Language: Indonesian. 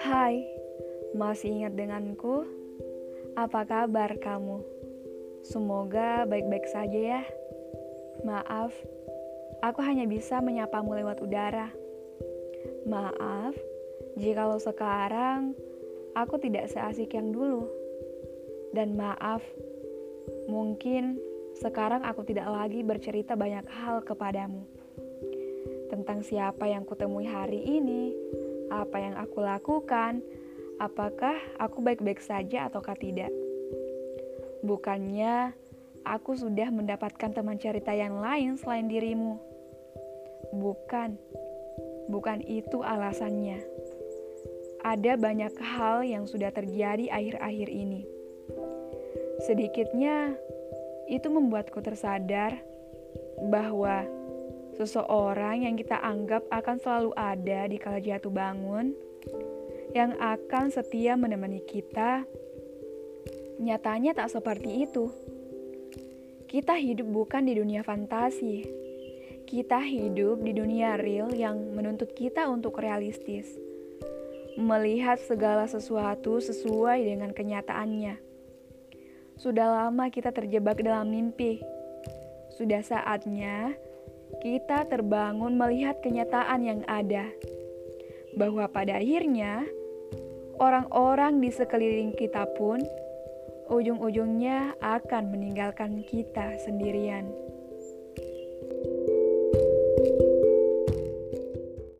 Hai, masih ingat denganku? Apa kabar kamu? Semoga baik-baik saja ya. Maaf, aku hanya bisa menyapamu lewat udara. Maaf, jikalau sekarang aku tidak seasik yang dulu. Dan maaf, mungkin sekarang aku tidak lagi bercerita banyak hal kepadamu tentang siapa yang kutemui hari ini, apa yang aku lakukan, apakah aku baik-baik saja ataukah tidak. Bukannya aku sudah mendapatkan teman cerita yang lain selain dirimu. Bukan, bukan itu alasannya. Ada banyak hal yang sudah terjadi akhir-akhir ini. Sedikitnya, itu membuatku tersadar bahwa Seseorang yang kita anggap akan selalu ada di kala jatuh bangun, yang akan setia menemani kita, nyatanya tak seperti itu. Kita hidup bukan di dunia fantasi. Kita hidup di dunia real yang menuntut kita untuk realistis. Melihat segala sesuatu sesuai dengan kenyataannya. Sudah lama kita terjebak dalam mimpi. Sudah saatnya kita terbangun melihat kenyataan yang ada, bahwa pada akhirnya orang-orang di sekeliling kita pun ujung-ujungnya akan meninggalkan kita sendirian.